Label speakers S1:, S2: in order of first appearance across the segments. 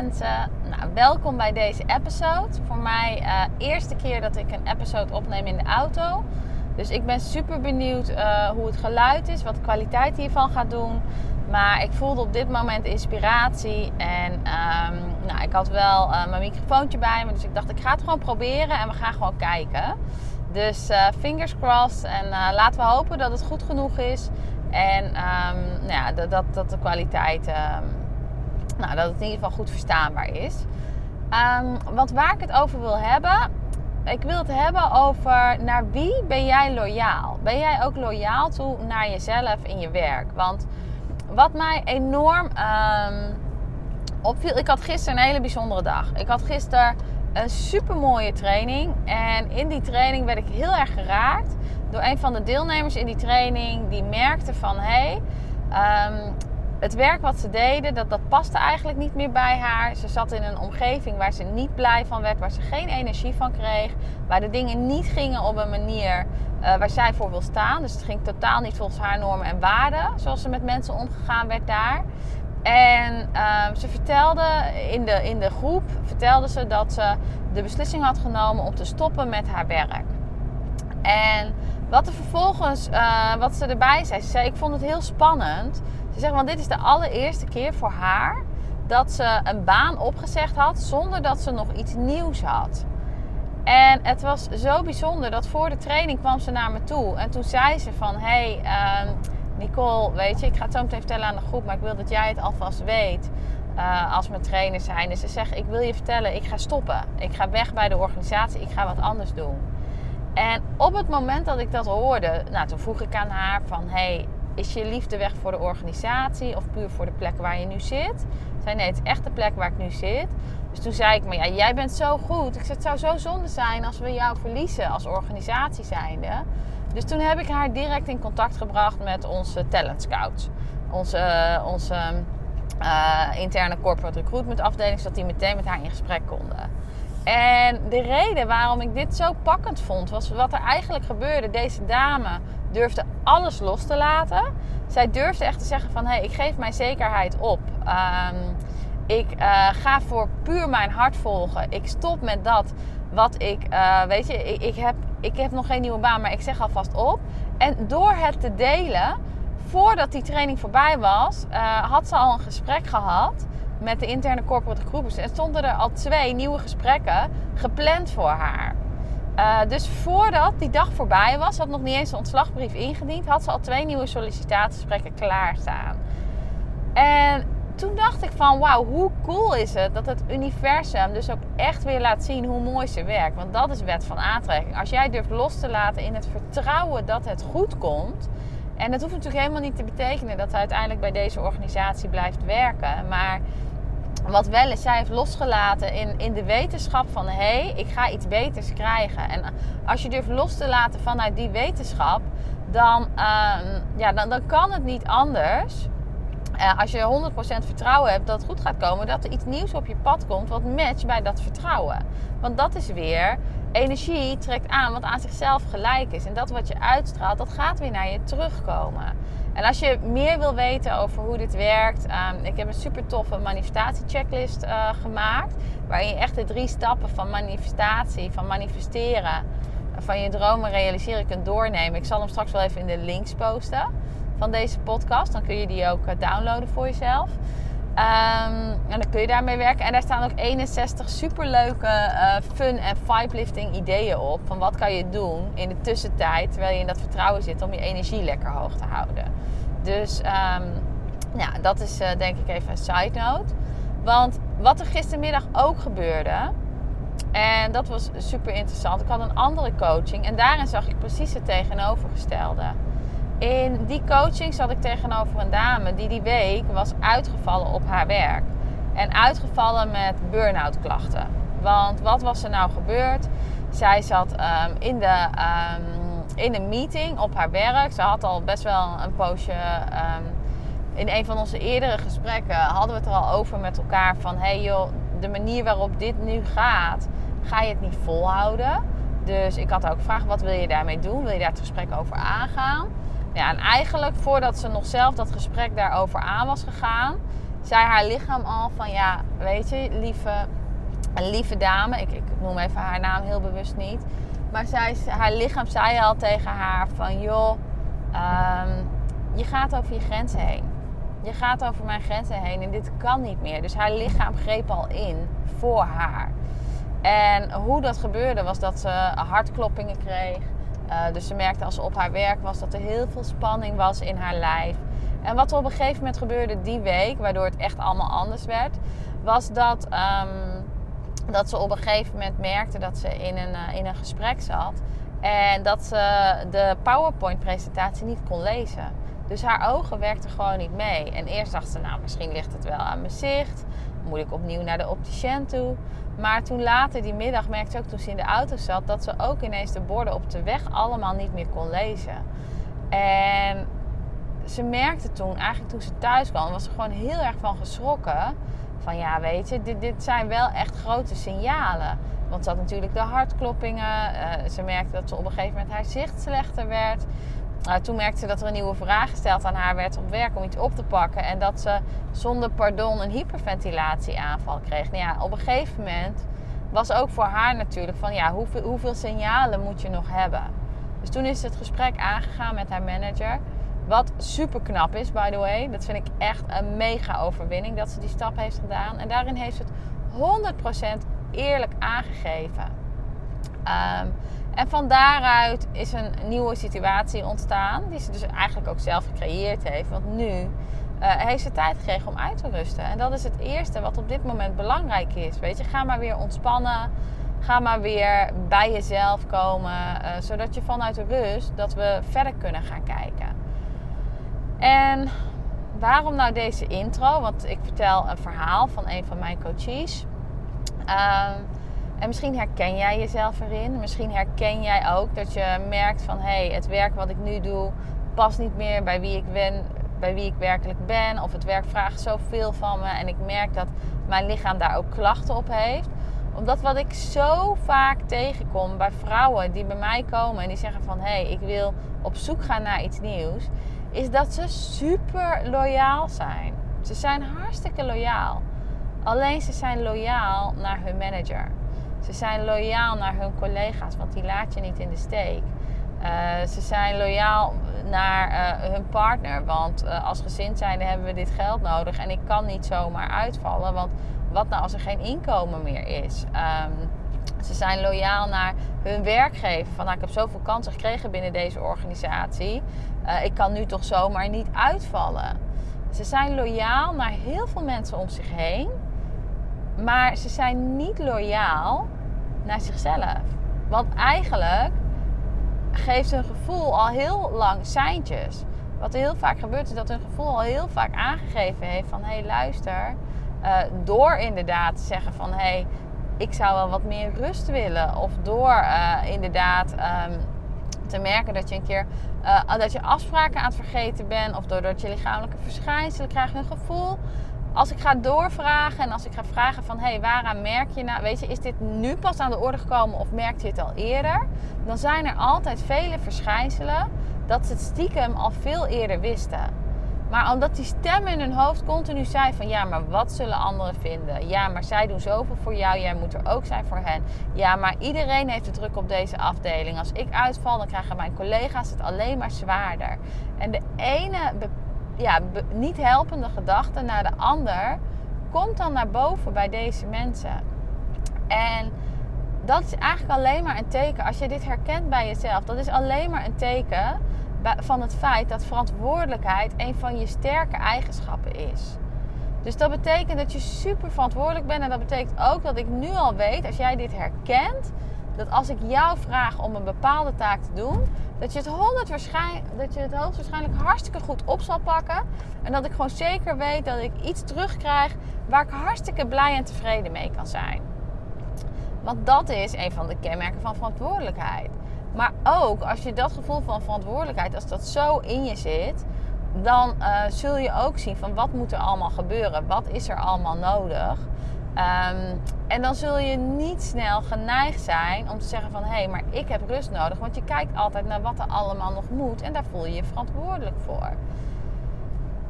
S1: Mensen, nou, welkom bij deze episode. Voor mij uh, eerste keer dat ik een episode opneem in de auto. Dus ik ben super benieuwd uh, hoe het geluid is, wat de kwaliteit hiervan gaat doen. Maar ik voelde op dit moment inspiratie en um, nou, ik had wel uh, mijn microfoontje bij me. Dus ik dacht ik ga het gewoon proberen en we gaan gewoon kijken. Dus uh, fingers crossed en laten we hopen dat het goed genoeg is. En um, nou ja, dat, dat, de kwaliteit... Um, nou, dat het in ieder geval goed verstaanbaar is. Want waar ik het over wil hebben, ik wil het hebben over naar wie ben jij loyaal? Ben jij ook loyaal toe naar jezelf in je werk? Want wat mij enorm um, opviel, ik had gisteren een hele bijzondere dag. Ik had gisteren een super mooie training en in die training werd ik heel erg geraakt door een van de deelnemers in die training die merkte van hé, hey, um, het werk wat ze deden, dat, dat paste eigenlijk niet meer bij haar. Ze zat in een omgeving waar ze niet blij van werd, waar ze geen energie van kreeg. Waar de dingen niet gingen op een manier uh, waar zij voor wil staan. Dus het ging totaal niet volgens haar normen en waarden, zoals ze met mensen omgegaan werd daar. En uh, ze vertelde in de, in de groep vertelde ze dat ze de beslissing had genomen om te stoppen met haar werk. En wat er vervolgens, uh, wat ze erbij zei, ze zei: Ik vond het heel spannend. Ze zegt, want dit is de allereerste keer voor haar dat ze een baan opgezegd had zonder dat ze nog iets nieuws had. En het was zo bijzonder dat voor de training kwam ze naar me toe. En toen zei ze van, hé hey, uh, Nicole, weet je, ik ga het zo meteen vertellen aan de groep, maar ik wil dat jij het alvast weet. Uh, als mijn trainer zijn. Dus ze zegt, ik wil je vertellen, ik ga stoppen. Ik ga weg bij de organisatie, ik ga wat anders doen. En op het moment dat ik dat hoorde, nou, toen vroeg ik aan haar van, hey, is je liefde weg voor de organisatie of puur voor de plek waar je nu zit? Zei nee, het is echt de plek waar ik nu zit. Dus toen zei ik, maar ja, jij bent zo goed. Ik zei, het zou zo zonde zijn als we jou verliezen als organisatie zijnde. Dus toen heb ik haar direct in contact gebracht met onze talent scouts. Onze, onze uh, interne corporate recruitment afdeling, zodat die meteen met haar in gesprek konden. En de reden waarom ik dit zo pakkend vond, was wat er eigenlijk gebeurde. Deze dame durfde alles los te laten. Zij durfde echt te zeggen van, hé, hey, ik geef mijn zekerheid op. Um, ik uh, ga voor puur mijn hart volgen. Ik stop met dat wat ik, uh, weet je, ik, ik, heb, ik heb nog geen nieuwe baan, maar ik zeg alvast op. En door het te delen, voordat die training voorbij was, uh, had ze al een gesprek gehad met de interne corporate groepen. En stonden er al twee nieuwe gesprekken gepland voor haar. Uh, dus voordat die dag voorbij was, had nog niet eens een ontslagbrief ingediend, had ze al twee nieuwe sollicitatiegesprekken klaarstaan. En toen dacht ik van, wauw, hoe cool is het dat het universum dus ook echt weer laat zien hoe mooi ze werkt. Want dat is wet van aantrekking. Als jij durft los te laten in het vertrouwen dat het goed komt. En dat hoeft natuurlijk helemaal niet te betekenen dat ze uiteindelijk bij deze organisatie blijft werken. Maar wat wel is, zij heeft losgelaten in, in de wetenschap van hé, hey, ik ga iets beters krijgen. En als je durft los te laten vanuit die wetenschap, dan, uh, ja, dan, dan kan het niet anders. Uh, als je 100% vertrouwen hebt dat het goed gaat komen, dat er iets nieuws op je pad komt wat matcht bij dat vertrouwen. Want dat is weer energie trekt aan wat aan zichzelf gelijk is. En dat wat je uitstraalt, dat gaat weer naar je terugkomen. En als je meer wil weten over hoe dit werkt, um, ik heb een super toffe manifestatiechecklist uh, gemaakt. Waarin je echt de drie stappen van manifestatie, van manifesteren, van je dromen realiseren kunt doornemen. Ik zal hem straks wel even in de links posten van deze podcast. Dan kun je die ook uh, downloaden voor jezelf. Um, en dan kun je daarmee werken. En daar staan ook 61 superleuke uh, fun en vibe-lifting ideeën op. Van wat kan je doen in de tussentijd terwijl je in dat vertrouwen zit om je energie lekker hoog te houden. Dus um, Ja, dat is eh, denk ik even een side note. Want wat er gistermiddag ook gebeurde, en dat was super interessant. Ik had een andere coaching en daarin zag ik precies het tegenovergestelde. In die coaching zat ik tegenover een dame die die week was uitgevallen op haar werk. En uitgevallen met burn-out klachten. Want wat was er nou gebeurd? Zij zat ehm, in, de, ehm, in een meeting op haar werk. Ze had al best wel een poosje. ehm, in een van onze eerdere gesprekken hadden we het er al over met elkaar. Van hey joh, de manier waarop dit nu gaat, ga je het niet volhouden. Dus ik had ook gevraagd, wat wil je daarmee doen? Wil je daar het gesprek over aangaan? Ja, en eigenlijk voordat ze nog zelf dat gesprek daarover aan was gegaan, zei haar lichaam al van ja, weet je, lieve, lieve dame, ik, ik noem even haar naam heel bewust niet, maar zij, haar lichaam zei al tegen haar van joh, ehm, je gaat over je grenzen heen. Je gaat over mijn grenzen heen en dit kan niet meer. Dus haar lichaam greep al in voor haar. En hoe dat gebeurde was dat ze hartkloppingen kreeg. Uh, dus ze merkte als ze op haar werk was dat er heel veel spanning was in haar lijf. En wat er op een gegeven moment gebeurde die week, waardoor het echt allemaal anders werd, was dat, um, dat ze op een gegeven moment merkte dat ze in een, uh, in een gesprek zat. En dat ze de PowerPoint-presentatie niet kon lezen. Dus haar ogen werkten gewoon niet mee. En eerst dacht ze, nou, misschien ligt het wel aan mijn zicht. Moet ik opnieuw naar de opticien toe. Maar toen later die middag merkte ze ook toen ze in de auto zat... dat ze ook ineens de borden op de weg allemaal niet meer kon lezen. En ze merkte toen, eigenlijk toen ze thuis kwam... was ze gewoon heel erg van geschrokken. Van ja, weet je, dit, dit zijn wel echt grote signalen. Want ze had natuurlijk de hartkloppingen. Uh, ze merkte dat ze op een gegeven moment haar zicht slechter werd... Uh, toen merkte ze dat er een nieuwe vraag gesteld aan haar werd op werk om iets op te pakken. En dat ze zonder pardon een hyperventilatieaanval kreeg. Nou ja, op een gegeven moment was ook voor haar natuurlijk van ja, hoeveel, hoeveel signalen moet je nog hebben? Dus toen is het gesprek aangegaan met haar manager. Wat super knap is, by the way. Dat vind ik echt een mega overwinning dat ze die stap heeft gedaan. En daarin heeft ze het 100% eerlijk aangegeven. Um, en van daaruit is een nieuwe situatie ontstaan, die ze dus eigenlijk ook zelf gecreëerd heeft. Want nu uh, heeft ze tijd gekregen om uit te rusten. En dat is het eerste wat op dit moment belangrijk is. Weet je, ga maar weer ontspannen. Ga maar weer bij jezelf komen. Uh, zodat je vanuit de rust dat we verder kunnen gaan kijken. En waarom nou deze intro? Want ik vertel een verhaal van een van mijn coaches. Uh, en misschien herken jij jezelf erin. Misschien herken jij ook dat je merkt van hé, hey, het werk wat ik nu doe past niet meer bij wie ik ben, bij wie ik werkelijk ben. Of het werk vraagt zoveel van me. En ik merk dat mijn lichaam daar ook klachten op heeft. Omdat wat ik zo vaak tegenkom bij vrouwen die bij mij komen en die zeggen van hé, hey, ik wil op zoek gaan naar iets nieuws. Is dat ze super loyaal zijn. Ze zijn hartstikke loyaal. Alleen ze zijn loyaal naar hun manager. Ze zijn loyaal naar hun collega's, want die laat je niet in de steek. Uh, ze zijn loyaal naar uh, hun partner, want uh, als gezin zijn hebben we dit geld nodig en ik kan niet zomaar uitvallen, want wat nou als er geen inkomen meer is? Um, ze zijn loyaal naar hun werkgever. Van nou, ik heb zoveel kansen gekregen binnen deze organisatie. ik kan nu toch zomaar niet uitvallen. Ze zijn loyaal naar heel veel mensen om zich heen. Maar ze zijn niet loyaal naar zichzelf. Want eigenlijk geeft hun gevoel al heel lang seintjes. Wat er heel vaak gebeurt is dat hun gevoel al heel vaak aangegeven heeft van... hé hey, luister, uh, door inderdaad te zeggen van... hé, hey, ik zou wel wat meer rust willen. Of door uh, inderdaad um, te merken dat je een keer... Uh, dat je afspraken aan het vergeten bent... of doordat je lichamelijke verschijnselen krijgt hun gevoel als ik ga doorvragen en als ik ga vragen van... hé, hey, waaraan merk je nou... weet je, is dit nu pas aan de orde gekomen of merkte je het al eerder? Dan zijn er altijd vele verschijnselen dat ze het stiekem al veel eerder wisten. Maar omdat die stem in hun hoofd continu zei van... ja, maar wat zullen anderen vinden? Ja, maar zij doen zoveel voor jou, jij moet er ook zijn voor hen. Ja, maar iedereen heeft de druk op deze afdeling. Als ik uitval, dan krijgen mijn collega's het alleen maar zwaarder. En de ene ja, niet helpende gedachte naar de ander komt dan naar boven bij deze mensen. En dat is eigenlijk alleen maar een teken, als je dit herkent bij jezelf, dat is alleen maar een teken van het feit dat verantwoordelijkheid een van je sterke eigenschappen is. Dus dat betekent dat je super verantwoordelijk bent. En dat betekent ook dat ik nu al weet, als jij dit herkent, dat als ik jou vraag om een bepaalde taak te doen, dat je het, 100 waarschijn- dat je het hoogstwaarschijnlijk hartstikke goed op zal pakken. En dat ik gewoon zeker weet dat ik iets terugkrijg waar ik hartstikke blij en tevreden mee kan zijn. Want dat is een van de kenmerken van verantwoordelijkheid. Maar ook als je dat gevoel van verantwoordelijkheid, als dat zo in je zit, dan eh, zul je ook zien van wat moet er allemaal gebeuren, wat is er allemaal nodig. Ehm, en dan zul je niet snel geneigd zijn om te zeggen van hé, hey, maar ik heb rust nodig. Want je kijkt altijd naar wat er allemaal nog moet en daar voel je je verantwoordelijk voor.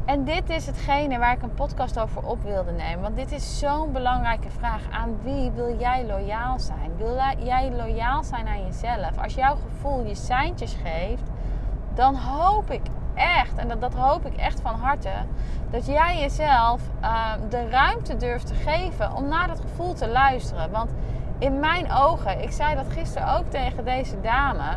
S1: En dit is hetgene waar ik een podcast over op wilde nemen. Want dit is zo'n belangrijke vraag. Aan wie wil jij loyaal zijn? Wil jij loyaal zijn aan jezelf? Als jouw gevoel je seintjes geeft, dan hoop ik echt, en dat, dat hoop ik echt van harte, dat jij jezelf uh, de ruimte durft te geven om naar dat gevoel te luisteren. Want in mijn ogen, ik zei dat gisteren ook tegen deze dame.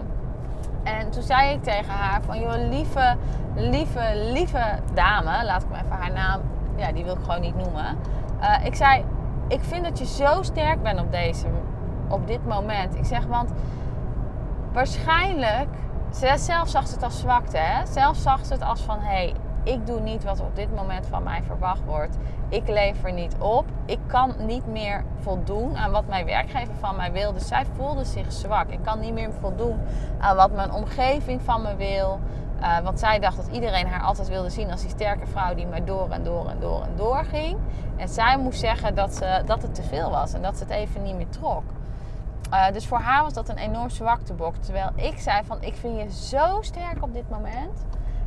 S1: En toen zei ik tegen haar van, joh, lieve, lieve, lieve dame, laat ik maar even haar naam, ja, die wil ik gewoon niet noemen. Uh, ik zei, ik vind dat je zo sterk bent op, deze, op dit moment. Ik zeg, want waarschijnlijk, zelf zag ze het als zwakte, hè? Zelf zag ze het als van, hé, hey, ik doe niet wat op dit moment van mij verwacht wordt. Ik lever niet op. Ik kan niet meer voldoen aan wat mijn werkgever van mij wil. Dus zij voelde zich zwak. Ik kan niet meer voldoen aan wat mijn omgeving van me wil. Uh, want zij dacht dat iedereen haar altijd wilde zien als die sterke vrouw die maar door en door en door en door ging. En zij moest zeggen dat, ze, dat het te veel was en dat ze het even niet meer trok. Uh, dus voor haar was dat een enorm zwaktebok. Terwijl ik zei van ik vind je zo sterk op dit moment.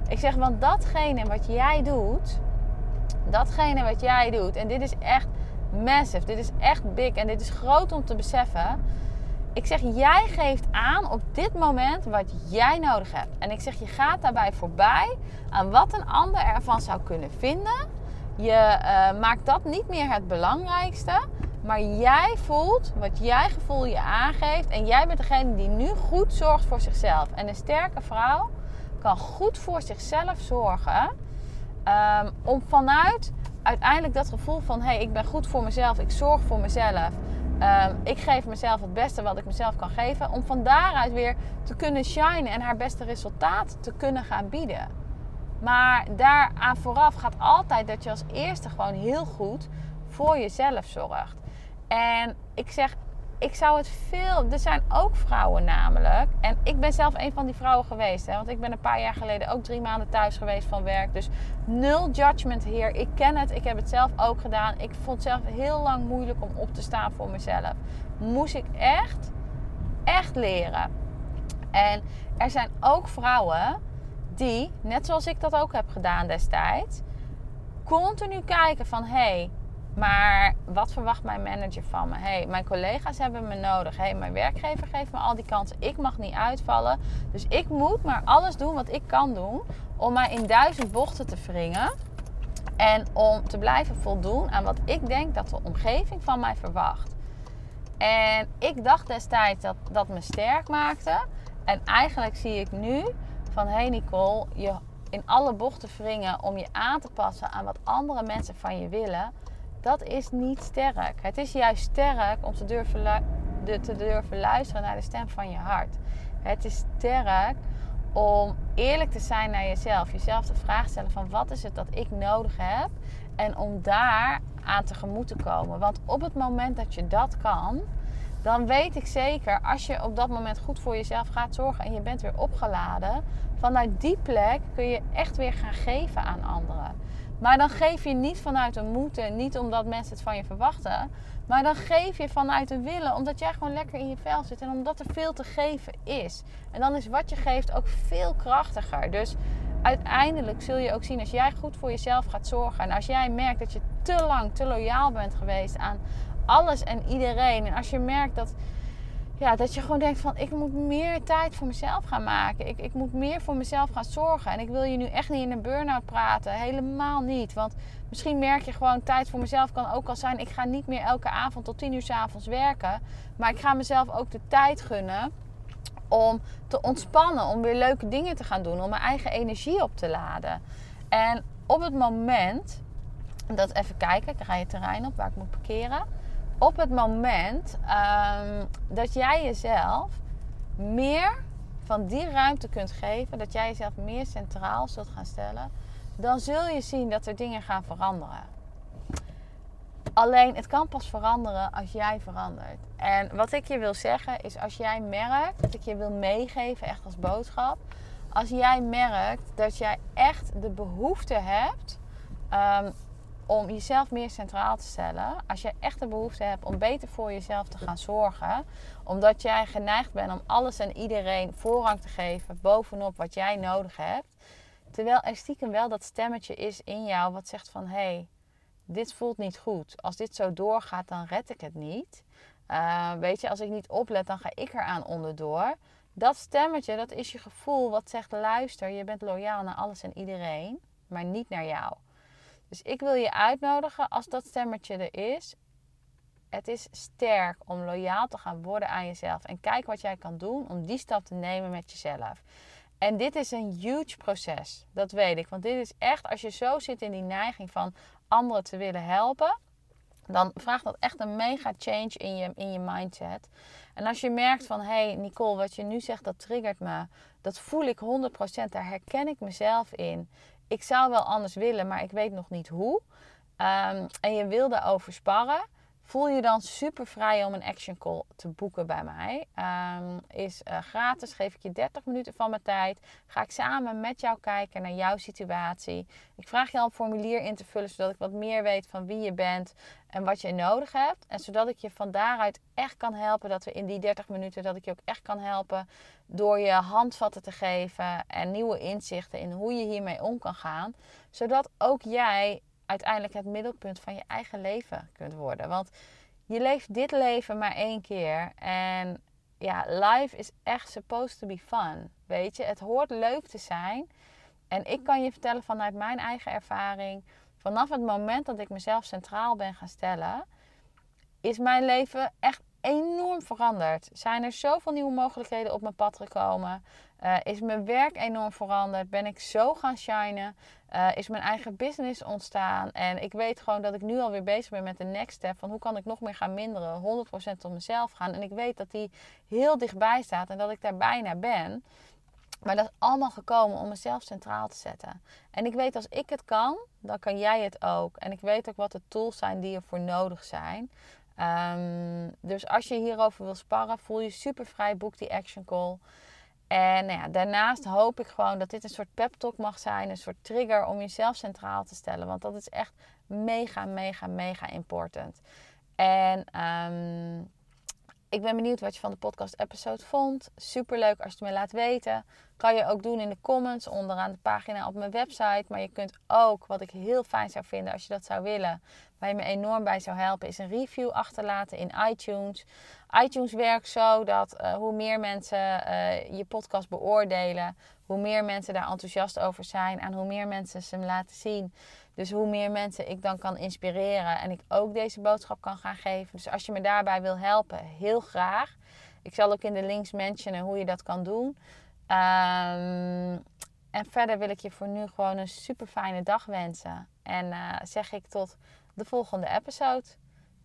S1: Ik zeg, want datgene wat jij doet, datgene wat jij doet, en dit is echt massive, dit is echt big en dit is groot om te beseffen. Ik zeg, jij geeft aan op dit moment wat jij nodig hebt. En ik zeg, je gaat daarbij voorbij aan wat een ander ervan zou kunnen vinden. Je uh, maakt dat niet meer het belangrijkste. Maar jij voelt wat jij gevoel je aangeeft. En jij bent degene die nu goed zorgt voor zichzelf. En een sterke vrouw kan goed voor zichzelf zorgen. Um, om vanuit uiteindelijk dat gevoel van hé, hey, ik ben goed voor mezelf, ik zorg voor mezelf. Um, ik geef mezelf het beste wat ik mezelf kan geven. Om van daaruit weer te kunnen shinen en haar beste resultaat te kunnen gaan bieden. Maar daaraan vooraf gaat altijd dat je als eerste gewoon heel goed voor jezelf zorgt. En ik zeg, ik zou het veel. Er zijn ook vrouwen namelijk. En ik ben zelf een van die vrouwen geweest. Hè, want ik ben een paar jaar geleden ook drie maanden thuis geweest van werk. Dus nul judgment hier. Ik ken het. Ik heb het zelf ook gedaan. Ik vond het zelf heel lang moeilijk om op te staan voor mezelf. Moest ik echt, echt leren. En er zijn ook vrouwen die, net zoals ik dat ook heb gedaan destijds, continu kijken van hé. Hey, maar wat verwacht mijn manager van me? hey, mijn collega's hebben me nodig. hey, mijn werkgever geeft me al die kansen. Ik mag niet uitvallen. Dus ik moet maar alles doen wat ik kan doen om mij in duizend bochten te wringen. En om te blijven voldoen aan wat ik denk dat de omgeving van mij verwacht. En ik dacht destijds dat dat me sterk maakte. En eigenlijk zie ik nu van hé hey Nicole, je in alle bochten wringen om je aan te passen aan wat andere mensen van je willen dat is niet sterk. Het is juist sterk om te durven, te durven luisteren naar de stem van je hart. Het is sterk om eerlijk te zijn naar jezelf. Jezelf de vraag stellen van wat is het dat ik nodig heb. En om daar aan tegemoet te komen. Want op het moment dat je dat kan, dan weet ik zeker, als je op dat moment goed voor jezelf gaat zorgen en je bent weer opgeladen, vanuit die plek kun je echt weer gaan geven aan anderen. Maar dan geef je niet vanuit een moeten, niet omdat mensen het van je verwachten. Maar dan geef je vanuit een willen, omdat jij gewoon lekker in je vel zit en omdat er veel te geven is. En dan is wat je geeft ook veel krachtiger. Dus uiteindelijk zul je ook zien als jij goed voor jezelf gaat zorgen. En als jij merkt dat je te lang te loyaal bent geweest aan alles en iedereen. En als je merkt dat ja, dat je gewoon denkt van ik moet meer tijd voor mezelf gaan maken. Ik, ik moet meer voor mezelf gaan zorgen. En ik wil je nu echt niet in een burn-out praten. Helemaal niet. Want misschien merk je gewoon tijd voor mezelf kan ook al zijn. Ik ga niet meer elke avond tot tien uur s avonds werken. Maar ik ga mezelf ook de tijd gunnen Om te ontspannen, om weer leuke dingen te gaan doen, om mijn eigen energie op te laden. En op het moment, dat even kijken, ik ga je terrein op waar ik moet parkeren. Op het moment ehm, dat jij jezelf meer van die ruimte kunt geven, dat jij jezelf meer centraal zult gaan stellen, dan zul je zien dat er dingen gaan veranderen. Alleen het kan pas veranderen als jij verandert. En wat ik je wil zeggen is als jij merkt, dat ik je wil meegeven, echt als boodschap. Als jij merkt dat jij echt de behoefte hebt ehm, om jezelf meer centraal te stellen. Als je echt de behoefte hebt om beter voor jezelf te gaan zorgen. Omdat jij geneigd bent om alles en iedereen voorrang te geven bovenop wat jij nodig hebt. Terwijl er stiekem wel dat stemmetje is in jou wat zegt van... hé, hey, dit voelt niet goed. Als dit zo doorgaat, dan red ik het niet. Uh, weet je, als ik niet oplet, dan ga ik eraan onderdoor. Dat stemmetje, dat is je gevoel wat zegt: luister, je bent loyaal naar alles en iedereen, maar niet naar jou. Dus ik wil je uitnodigen, als dat stemmetje er is, het is sterk om loyaal te gaan worden aan jezelf. En kijk wat jij kan doen om die stap te nemen met jezelf. En dit is een huge proces, dat weet ik. Want dit is echt, als je zo zit in die neiging van anderen te willen helpen, dan vraagt dat echt een mega change in je, in je mindset. En als je merkt van, hé hey Nicole, wat je nu zegt, dat triggert me. Dat voel ik 100%, daar herken ik mezelf in. Ik zou wel anders willen, maar ik weet nog niet hoe. Um, en je wil daarover sparren Voel je dan super vrij om een action call te boeken bij mij. Um, is uh, gratis, geef ik je 30 minuten van mijn tijd. Ga ik samen met jou kijken naar jouw situatie. Ik vraag je al een formulier in te vullen, zodat ik wat meer weet van wie je bent en wat je nodig hebt. En zodat ik je van daaruit echt kan helpen, dat we in die 30 minuten, dat ik je ook echt kan helpen door je handvatten te geven en nieuwe inzichten in hoe je hiermee om kan gaan. Zodat ook jij uiteindelijk het middelpunt van je eigen leven kunt worden. Want je leeft dit leven maar één keer. En ja, life is echt supposed to be fun. Weet je, het hoort leuk te zijn. En ik kan je vertellen vanuit mijn eigen ervaring. Vanaf het moment dat ik mezelf centraal ben gaan stellen, is mijn leven echt enorm veranderd. Zijn er zoveel nieuwe mogelijkheden op mijn pad gekomen? Uh, is mijn werk enorm veranderd? Ben ik zo gaan shinen? Uh, is mijn eigen business ontstaan? En ik weet gewoon dat ik nu alweer bezig ben met de next step. Van hoe kan ik nog meer gaan minderen? 100% op mezelf gaan. En ik weet dat die heel dichtbij staat en dat ik daar bijna ben. Maar dat is allemaal gekomen om mezelf centraal te zetten. En ik weet als ik het kan, dan kan jij het ook. En ik weet ook wat de tools zijn die ervoor nodig zijn. Um, dus als je hierover wil sparren, voel je super vrij, boek die action call. En nou ja, daarnaast hoop ik gewoon dat dit een soort pep talk mag zijn, een soort trigger om jezelf centraal te stellen. Want dat is echt mega, mega, mega important. En um, ik ben benieuwd wat je van de podcast-episode vond. Super leuk als je het me laat weten. Kan je ook doen in de comments onderaan de pagina op mijn website. Maar je kunt ook, wat ik heel fijn zou vinden als je dat zou willen, waar je me enorm bij zou helpen, is een review achterlaten in iTunes. iTunes werkt zo dat uh, hoe meer mensen uh, je podcast beoordelen, hoe meer mensen daar enthousiast over zijn en hoe meer mensen ze hem laten zien. Dus hoe meer mensen ik dan kan inspireren en ik ook deze boodschap kan gaan geven. Dus als je me daarbij wil helpen, heel graag. Ik zal ook in de links mentionen hoe je dat kan doen. Um, en verder wil ik je voor nu gewoon een super fijne dag wensen. En uh, zeg ik tot de volgende episode.